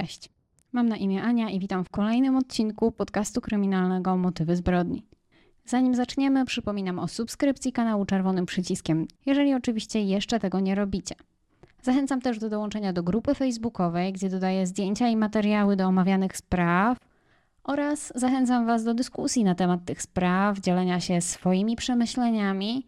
Cześć, mam na imię Ania i witam w kolejnym odcinku podcastu kryminalnego Motywy zbrodni. Zanim zaczniemy, przypominam o subskrypcji kanału czerwonym przyciskiem, jeżeli oczywiście jeszcze tego nie robicie. Zachęcam też do dołączenia do grupy facebookowej, gdzie dodaję zdjęcia i materiały do omawianych spraw oraz zachęcam Was do dyskusji na temat tych spraw, dzielenia się swoimi przemyśleniami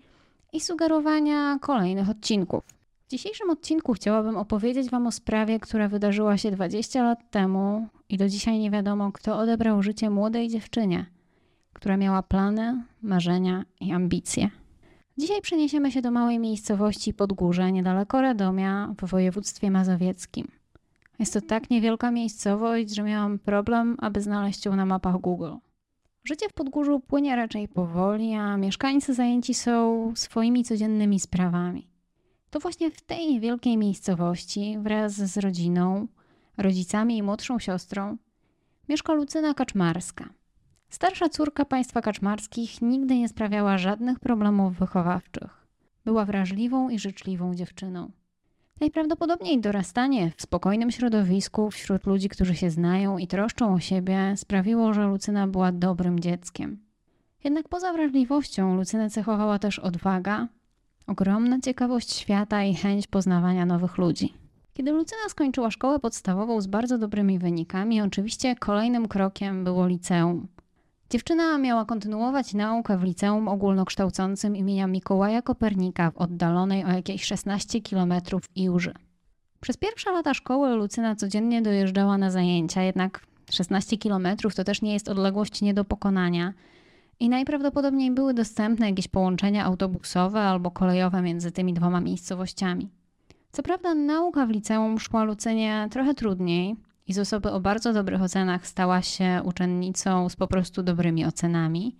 i sugerowania kolejnych odcinków. W dzisiejszym odcinku chciałabym opowiedzieć Wam o sprawie, która wydarzyła się 20 lat temu i do dzisiaj nie wiadomo, kto odebrał życie młodej dziewczynie, która miała plany, marzenia i ambicje. Dzisiaj przeniesiemy się do małej miejscowości Podgórze, niedaleko Radomia, w województwie mazowieckim. Jest to tak niewielka miejscowość, że miałam problem, aby znaleźć ją na mapach Google. Życie w Podgórzu płynie raczej powoli, a mieszkańcy zajęci są swoimi codziennymi sprawami. To właśnie w tej niewielkiej miejscowości, wraz z rodziną, rodzicami i młodszą siostrą, mieszka Lucyna Kaczmarska. Starsza córka państwa kaczmarskich nigdy nie sprawiała żadnych problemów wychowawczych. Była wrażliwą i życzliwą dziewczyną. Najprawdopodobniej dorastanie w spokojnym środowisku wśród ludzi, którzy się znają i troszczą o siebie, sprawiło, że Lucyna była dobrym dzieckiem. Jednak poza wrażliwością Lucynę cechowała też odwaga, ogromna ciekawość świata i chęć poznawania nowych ludzi. Kiedy Lucyna skończyła szkołę podstawową z bardzo dobrymi wynikami, oczywiście kolejnym krokiem było liceum. Dziewczyna miała kontynuować naukę w liceum ogólnokształcącym imienia Mikołaja Kopernika w oddalonej o jakieś 16 km Iłży. Przez pierwsze lata szkoły Lucyna codziennie dojeżdżała na zajęcia, jednak 16 km to też nie jest odległość nie do pokonania i najprawdopodobniej były dostępne jakieś połączenia autobusowe albo kolejowe między tymi dwoma miejscowościami. Co prawda nauka w liceum szła Lucynie trochę trudniej, i z osoby o bardzo dobrych ocenach stała się uczennicą z po prostu dobrymi ocenami.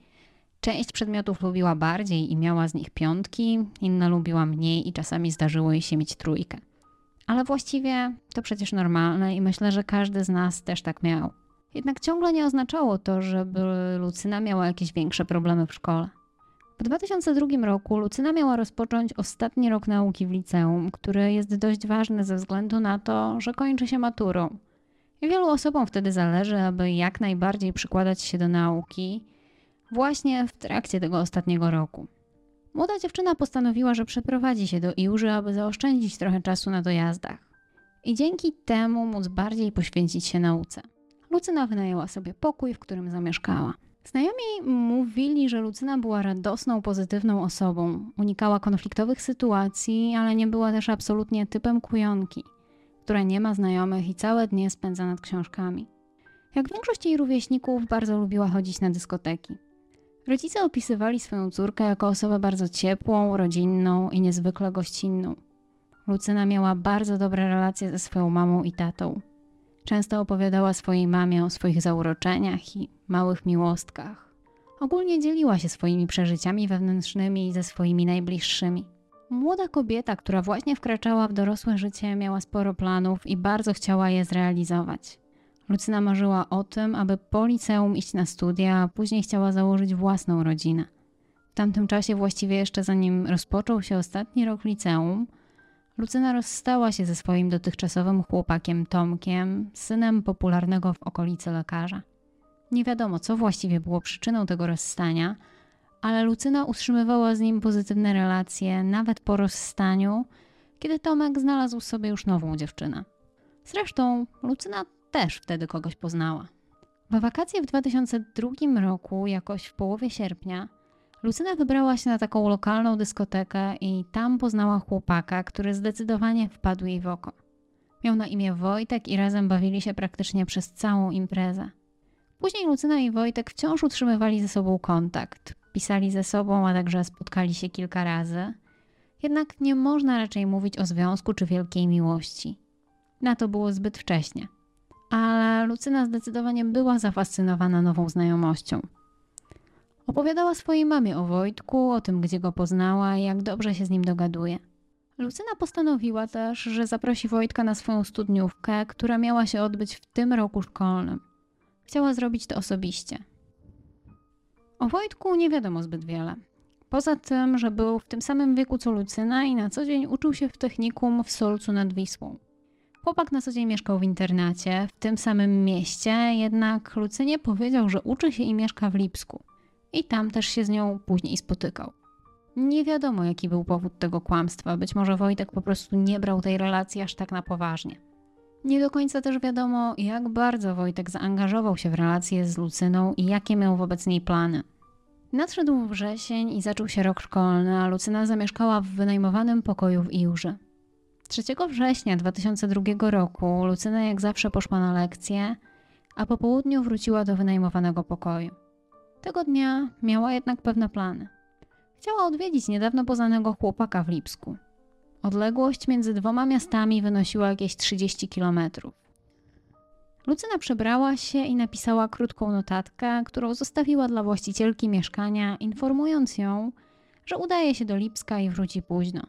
Część przedmiotów lubiła bardziej i miała z nich piątki, inna lubiła mniej i czasami zdarzyło jej się mieć trójkę. Ale właściwie to przecież normalne i myślę, że każdy z nas też tak miał. Jednak ciągle nie oznaczało to, żeby Lucyna miała jakieś większe problemy w szkole. W 2002 roku Lucyna miała rozpocząć ostatni rok nauki w liceum, który jest dość ważny ze względu na to, że kończy się maturą. Wielu osobom wtedy zależy, aby jak najbardziej przykładać się do nauki właśnie w trakcie tego ostatniego roku. Młoda dziewczyna postanowiła, że przeprowadzi się do Iłży, aby zaoszczędzić trochę czasu na dojazdach i dzięki temu móc bardziej poświęcić się nauce. Lucyna wynajęła sobie pokój, w którym zamieszkała. Znajomi mówili, że Lucyna była radosną, pozytywną osobą, unikała konfliktowych sytuacji, ale nie była też absolutnie typem kujonki – która nie ma znajomych i całe dnie spędza nad książkami. Jak większość jej rówieśników, bardzo lubiła chodzić na dyskoteki. Rodzice opisywali swoją córkę jako osobę bardzo ciepłą, rodzinną i niezwykle gościnną. Lucyna miała bardzo dobre relacje ze swoją mamą i tatą. Często opowiadała swojej mamie o swoich zauroczeniach i małych miłostkach. Ogólnie dzieliła się swoimi przeżyciami wewnętrznymi ze swoimi najbliższymi. Młoda kobieta, która właśnie wkraczała w dorosłe życie, miała sporo planów i bardzo chciała je zrealizować. Lucyna marzyła o tym, aby po liceum iść na studia, a później chciała założyć własną rodzinę. W tamtym czasie, właściwie jeszcze zanim rozpoczął się ostatni rok liceum, Lucyna rozstała się ze swoim dotychczasowym chłopakiem Tomkiem, synem popularnego w okolicy lekarza. Nie wiadomo, co właściwie było przyczyną tego rozstania – ale Lucyna utrzymywała z nim pozytywne relacje nawet po rozstaniu, kiedy Tomek znalazł sobie już nową dziewczynę. Zresztą Lucyna też wtedy kogoś poznała. W wakacje w 2002 roku, jakoś w połowie sierpnia, Lucyna wybrała się na taką lokalną dyskotekę i tam poznała chłopaka, który zdecydowanie wpadł jej w oko. Miał na imię Wojtek i razem bawili się praktycznie przez całą imprezę. Później Lucyna i Wojtek wciąż utrzymywali ze sobą kontakt pisali ze sobą, a także spotkali się kilka razy. Jednak nie można raczej mówić o związku czy wielkiej miłości. Na to było zbyt wcześnie. Ale Lucyna zdecydowanie była zafascynowana nową znajomością. Opowiadała swojej mamie o Wojtku, o tym, gdzie go poznała i jak dobrze się z nim dogaduje. Lucyna postanowiła też, że zaprosi Wojtka na swoją studniówkę, która miała się odbyć w tym roku szkolnym. Chciała zrobić to osobiście. O Wojtku nie wiadomo zbyt wiele. Poza tym, że był w tym samym wieku co Lucyna i na co dzień uczył się w technikum w Solcu nad Wisłą. Chłopak na co dzień mieszkał w internacie, w tym samym mieście, jednak Lucynie powiedział, że uczy się i mieszka w Lipsku. I tam też się z nią później spotykał. Nie wiadomo, jaki był powód tego kłamstwa. Być może Wojtek po prostu nie brał tej relacji aż tak na poważnie. Nie do końca też wiadomo, jak bardzo Wojtek zaangażował się w relacje z Lucyną i jakie miał wobec niej plany. Nadszedł wrzesień i zaczął się rok szkolny, a Lucyna zamieszkała w wynajmowanym pokoju w Iłży. 3 września 2002 roku Lucyna jak zawsze poszła na lekcję, a po południu wróciła do wynajmowanego pokoju. Tego dnia miała jednak pewne plany. Chciała odwiedzić niedawno poznanego chłopaka w Lipsku. Odległość między dwoma miastami wynosiła jakieś 30 kilometrów. Lucyna przebrała się i napisała krótką notatkę, którą zostawiła dla właścicielki mieszkania, informując ją, że udaje się do Lipska i wróci późno.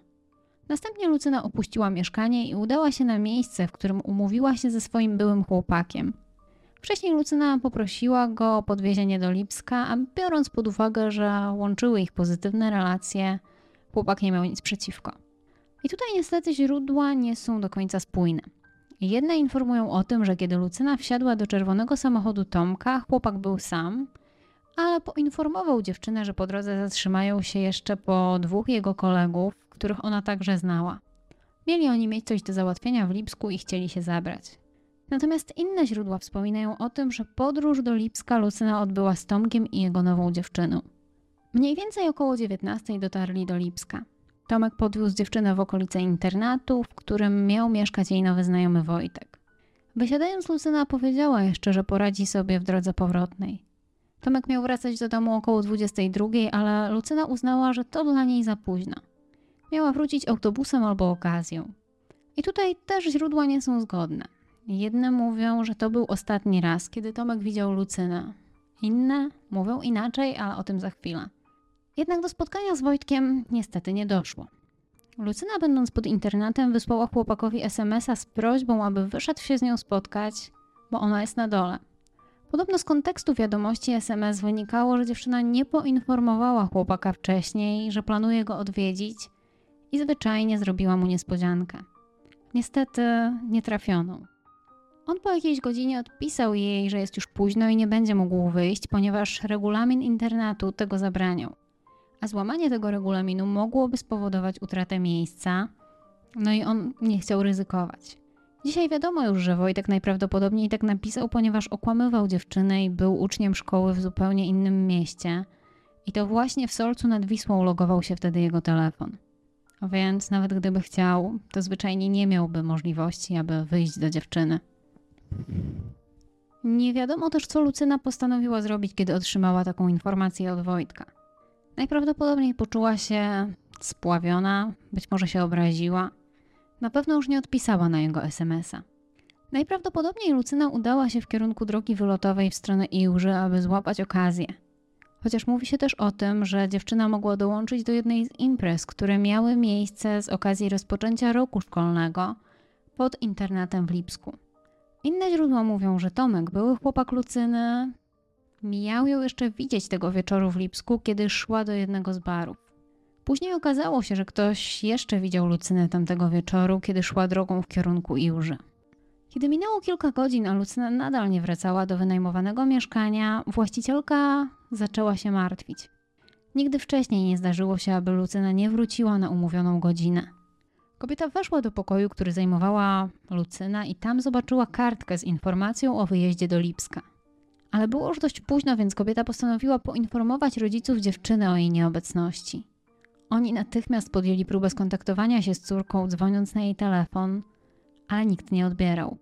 Następnie Lucyna opuściła mieszkanie i udała się na miejsce, w którym umówiła się ze swoim byłym chłopakiem. Wcześniej Lucyna poprosiła go o podwiezienie do Lipska, a biorąc pod uwagę, że łączyły ich pozytywne relacje, chłopak nie miał nic przeciwko. I tutaj niestety źródła nie są do końca spójne. Jedne informują o tym, że kiedy Lucyna wsiadła do czerwonego samochodu Tomka, chłopak był sam, ale poinformował dziewczynę, że po drodze zatrzymają się jeszcze po dwóch jego kolegów, których ona także znała. Mieli oni mieć coś do załatwienia w Lipsku i chcieli się zabrać. Natomiast inne źródła wspominają o tym, że podróż do Lipska Lucyna odbyła z Tomkiem i jego nową dziewczyną. Mniej więcej około 19 dotarli do Lipska. Tomek podwiózł dziewczynę w okolice internatu, w którym miał mieszkać jej nowy znajomy Wojtek. Wysiadając, Lucyna powiedziała jeszcze, że poradzi sobie w drodze powrotnej. Tomek miał wracać do domu około 22, ale Lucyna uznała, że to dla niej za późno. Miała wrócić autobusem albo okazją. I tutaj też źródła nie są zgodne. Jedne mówią, że to był ostatni raz, kiedy Tomek widział Lucynę. Inne mówią inaczej, ale o tym za chwilę. Jednak do spotkania z Wojtkiem niestety nie doszło. Lucyna, będąc pod internatem, wysłała chłopakowi SMS-a z prośbą, aby wyszedł się z nią spotkać, bo ona jest na dole. Podobno z kontekstu wiadomości SMS wynikało, że dziewczyna nie poinformowała chłopaka wcześniej, że planuje go odwiedzić i zwyczajnie zrobiła mu niespodziankę. Niestety nie trafioną. On po jakiejś godzinie odpisał jej, że jest już późno i nie będzie mógł wyjść, ponieważ regulamin internatu tego zabraniał. A złamanie tego regulaminu mogłoby spowodować utratę miejsca, no i on nie chciał ryzykować. Dzisiaj wiadomo już, że Wojtek najprawdopodobniej tak napisał, ponieważ okłamywał dziewczynę i był uczniem szkoły w zupełnie innym mieście. I to właśnie w Solcu nad Wisłą logował się wtedy jego telefon. Więc nawet gdyby chciał, to zwyczajnie nie miałby możliwości, aby wyjść do dziewczyny. Nie wiadomo też, co Lucyna postanowiła zrobić, kiedy otrzymała taką informację od Wojtka. Najprawdopodobniej poczuła się spławiona, być może się obraziła. Na pewno już nie odpisała na jego SMS-a. Najprawdopodobniej Lucyna udała się w kierunku drogi wylotowej w stronę Iłży, aby złapać okazję. Chociaż mówi się też o tym, że dziewczyna mogła dołączyć do jednej z imprez, które miały miejsce z okazji rozpoczęcia roku szkolnego pod internatem w Lipsku. Inne źródła mówią, że Tomek, były chłopak Lucyny, miał ją jeszcze widzieć tego wieczoru w Lipsku, kiedy szła do jednego z barów. Później okazało się, że ktoś jeszcze widział Lucynę tamtego wieczoru, kiedy szła drogą w kierunku Iłży. Kiedy minęło kilka godzin, a Lucyna nadal nie wracała do wynajmowanego mieszkania, właścicielka zaczęła się martwić. Nigdy wcześniej nie zdarzyło się, aby Lucyna nie wróciła na umówioną godzinę. Kobieta weszła do pokoju, który zajmowała Lucyna i tam zobaczyła kartkę z informacją o wyjeździe do Lipska. Ale było już dość późno, więc kobieta postanowiła poinformować rodziców dziewczyny o jej nieobecności. Oni natychmiast podjęli próbę skontaktowania się z córką, dzwoniąc na jej telefon, ale nikt nie odbierał.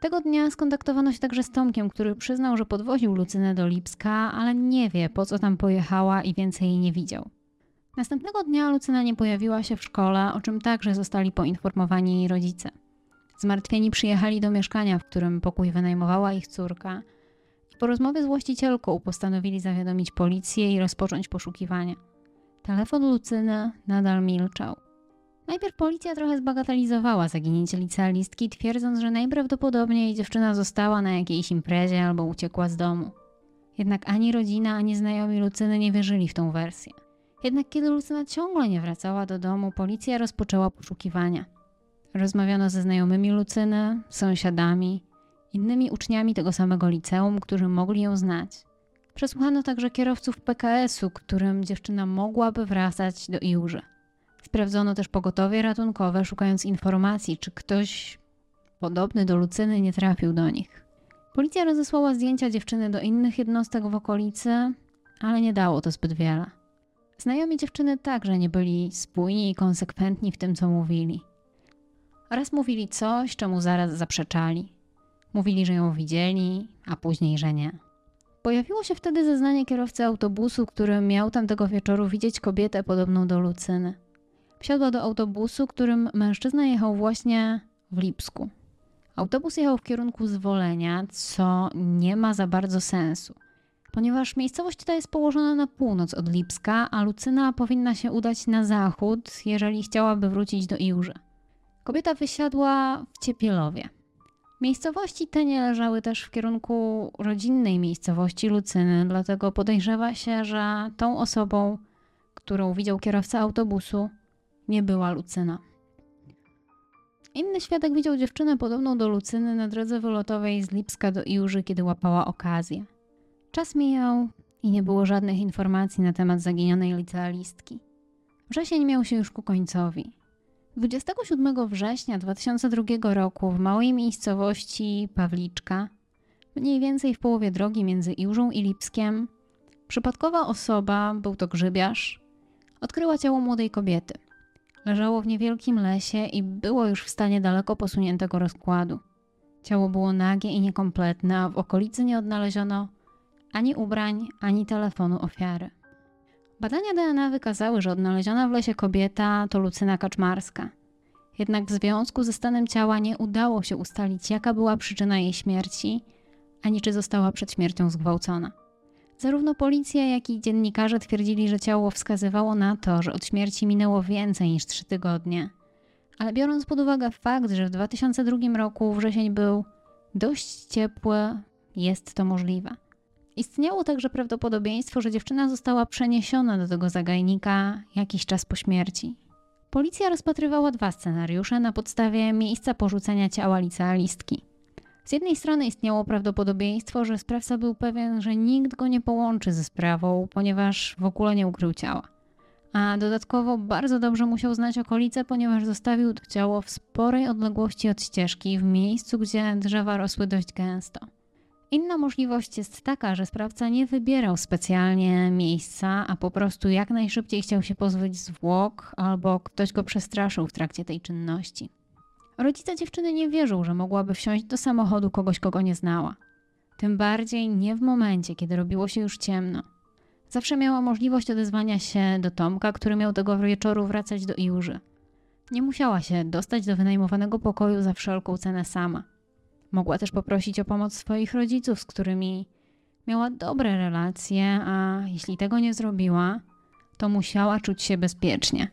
Tego dnia skontaktowano się także z Tomkiem, który przyznał, że podwoził Lucynę do Lipska, ale nie wie po co tam pojechała i więcej jej nie widział. Następnego dnia Lucyna nie pojawiła się w szkole, o czym także zostali poinformowani jej rodzice. Zmartwieni przyjechali do mieszkania, w którym pokój wynajmowała ich córka i po rozmowie z właścicielką postanowili zawiadomić policję i rozpocząć poszukiwania. Telefon Lucyny nadal milczał. Najpierw policja trochę zbagatelizowała zaginięcie licealistki, twierdząc, że najprawdopodobniej dziewczyna została na jakiejś imprezie albo uciekła z domu. Jednak ani rodzina, ani znajomi Lucyny nie wierzyli w tą wersję. Jednak kiedy Lucyna ciągle nie wracała do domu, policja rozpoczęła poszukiwania. Rozmawiano ze znajomymi Lucyny, sąsiadami, innymi uczniami tego samego liceum, którzy mogli ją znać. Przesłuchano także kierowców PKS-u, którym dziewczyna mogłaby wracać do Iuży. Sprawdzono też pogotowie ratunkowe, szukając informacji, czy ktoś podobny do Lucyny nie trafił do nich. Policja rozesłała zdjęcia dziewczyny do innych jednostek w okolicy, ale nie dało to zbyt wiele. Znajomi dziewczyny także nie byli spójni i konsekwentni w tym, co mówili. Raz mówili coś, czemu zaraz zaprzeczali. Mówili, że ją widzieli, a później, że nie. Pojawiło się wtedy zeznanie kierowcy autobusu, który miał tamtego wieczoru widzieć kobietę podobną do Lucyny. Wsiadła do autobusu, którym mężczyzna jechał właśnie w Lipsku. Autobus jechał w kierunku zwolenia, co nie ma za bardzo sensu, ponieważ miejscowość ta jest położona na północ od Lipska, a Lucyna powinna się udać na zachód, jeżeli chciałaby wrócić do Iłży. Kobieta wysiadła w Ciepielowie. Miejscowości te nie leżały też w kierunku rodzinnej miejscowości Lucyny, dlatego podejrzewa się, że tą osobą, którą widział kierowca autobusu, nie była Lucyna. Inny świadek widział dziewczynę podobną do Lucyny na drodze wylotowej z Lipska do Iuży, kiedy łapała okazję. Czas mijał i nie było żadnych informacji na temat zaginionej licealistki. Wrzesień miał się już ku końcowi. 27 września 2002 roku w małej miejscowości Pawliczka, mniej więcej w połowie drogi między Iłżą i Lipskiem, przypadkowa osoba, był to grzybiarz, odkryła ciało młodej kobiety. Leżało w niewielkim lesie i było już w stanie daleko posuniętego rozkładu. Ciało było nagie i niekompletne, a w okolicy nie odnaleziono ani ubrań, ani telefonu ofiary. Badania DNA wykazały, że odnaleziona w lesie kobieta to Lucyna Kaczmarska. Jednak w związku ze stanem ciała nie udało się ustalić, jaka była przyczyna jej śmierci, ani czy została przed śmiercią zgwałcona. Zarówno policja, jak i dziennikarze twierdzili, że ciało wskazywało na to, że od śmierci minęło więcej niż trzy tygodnie. Ale biorąc pod uwagę fakt, że w 2002 roku wrzesień był dość ciepły, jest to możliwe. Istniało także prawdopodobieństwo, że dziewczyna została przeniesiona do tego zagajnika jakiś czas po śmierci. Policja rozpatrywała dwa scenariusze na podstawie miejsca porzucenia ciała licealistki. Z jednej strony istniało prawdopodobieństwo, że sprawca był pewien, że nikt go nie połączy ze sprawą, ponieważ w ogóle nie ukrył ciała. A dodatkowo bardzo dobrze musiał znać okolice, ponieważ zostawił to ciało w sporej odległości od ścieżki, w miejscu, gdzie drzewa rosły dość gęsto. Inna możliwość jest taka, że sprawca nie wybierał specjalnie miejsca, a po prostu jak najszybciej chciał się pozbyć zwłok, albo ktoś go przestraszył w trakcie tej czynności. Rodzice dziewczyny nie wierzą, że mogłaby wsiąść do samochodu kogoś, kogo nie znała. Tym bardziej nie w momencie, kiedy robiło się już ciemno. Zawsze miała możliwość odezwania się do Tomka, który miał tego wieczoru wracać do Iuży. Nie musiała się dostać do wynajmowanego pokoju za wszelką cenę sama. Mogła też poprosić o pomoc swoich rodziców, z którymi miała dobre relacje, a jeśli tego nie zrobiła, to musiała czuć się bezpiecznie.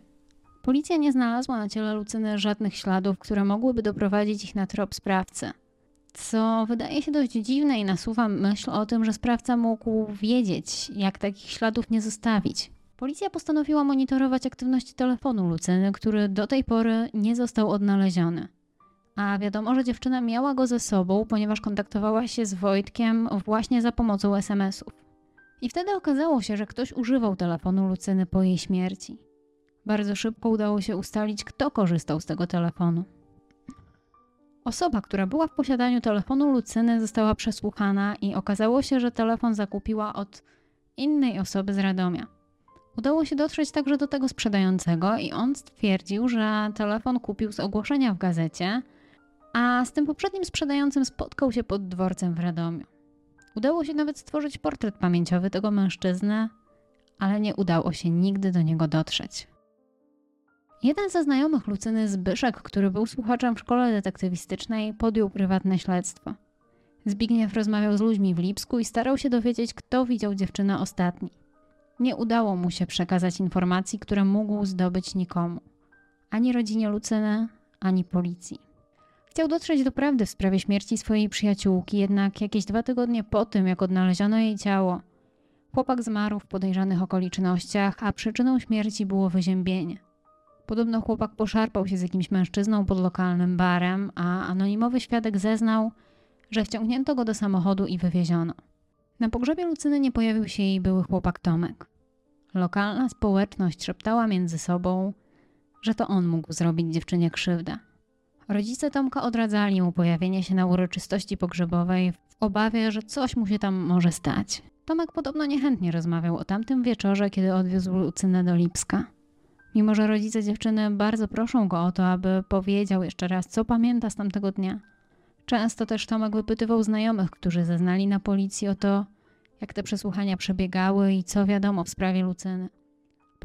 Policja nie znalazła na ciele Lucyny żadnych śladów, które mogłyby doprowadzić ich na trop sprawcy. Co wydaje się dość dziwne i nasuwa myśl o tym, że sprawca mógł wiedzieć, jak takich śladów nie zostawić. Policja postanowiła monitorować aktywność telefonu Lucyny, który do tej pory nie został odnaleziony. A wiadomo, że dziewczyna miała go ze sobą, ponieważ kontaktowała się z Wojtkiem właśnie za pomocą SMS-ów. I wtedy okazało się, że ktoś używał telefonu Lucyny po jej śmierci. Bardzo szybko udało się ustalić, kto korzystał z tego telefonu. Osoba, która była w posiadaniu telefonu Lucyny, została przesłuchana i okazało się, że telefon zakupiła od innej osoby z Radomia. Udało się dotrzeć także do tego sprzedającego i on stwierdził, że telefon kupił z ogłoszenia w gazecie, a z tym poprzednim sprzedającym spotkał się pod dworcem w Radomiu. Udało się nawet stworzyć portret pamięciowy tego mężczyzny, ale nie udało się nigdy do niego dotrzeć. Jeden ze znajomych Lucyny, Zbyszek, który był słuchaczem w szkole detektywistycznej, podjął prywatne śledztwo. Zbigniew rozmawiał z ludźmi w Lipsku i starał się dowiedzieć, kto widział dziewczynę ostatni. Nie udało mu się przekazać informacji, które mógł zdobyć nikomu ani rodzinie Lucyny, ani policji. Chciał dotrzeć do prawdy w sprawie śmierci swojej przyjaciółki, jednak jakieś dwa tygodnie po tym, jak odnaleziono jej ciało, chłopak zmarł w podejrzanych okolicznościach, a przyczyną śmierci było wyziębienie. Podobno chłopak poszarpał się z jakimś mężczyzną pod lokalnym barem, a anonimowy świadek zeznał, że wciągnięto go do samochodu i wywieziono. Na pogrzebie Lucyny nie pojawił się jej były chłopak Tomek. Lokalna społeczność szeptała między sobą, że to on mógł zrobić dziewczynie krzywdę. Rodzice Tomka odradzali mu pojawienie się na uroczystości pogrzebowej w obawie, że coś mu się tam może stać. Tomek podobno niechętnie rozmawiał o tamtym wieczorze, kiedy odwiózł Lucynę do Lipska. Mimo, że rodzice dziewczyny bardzo proszą go o to, aby powiedział jeszcze raz, co pamięta z tamtego dnia. Często też Tomek wypytywał znajomych, którzy zeznali na policji o to, jak te przesłuchania przebiegały i co wiadomo w sprawie Lucyny.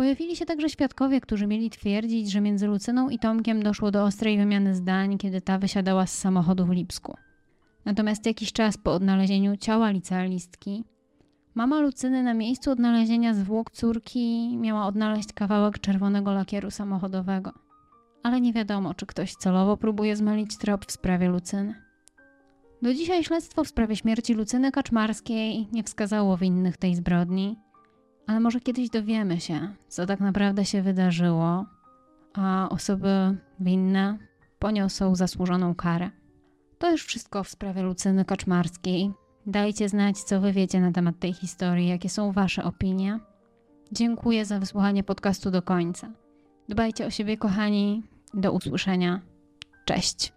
Pojawili się także świadkowie, którzy mieli twierdzić, że między Lucyną i Tomkiem doszło do ostrej wymiany zdań, kiedy ta wysiadała z samochodu w Lipsku. Natomiast jakiś czas po odnalezieniu ciała licealistki, mama Lucyny na miejscu odnalezienia zwłok córki miała odnaleźć kawałek czerwonego lakieru samochodowego. Ale nie wiadomo, czy ktoś celowo próbuje zmylić trop w sprawie Lucyny. Do dzisiaj śledztwo w sprawie śmierci Lucyny Kaczmarskiej nie wskazało winnych tej zbrodni, ale może kiedyś dowiemy się, co tak naprawdę się wydarzyło, a osoby winne poniosą zasłużoną karę. To już wszystko w sprawie Lucyny Kaczmarskiej. Dajcie znać, co wy wiecie na temat tej historii, jakie są wasze opinie. Dziękuję za wysłuchanie podcastu do końca. Dbajcie o siebie, kochani. Do usłyszenia. Cześć.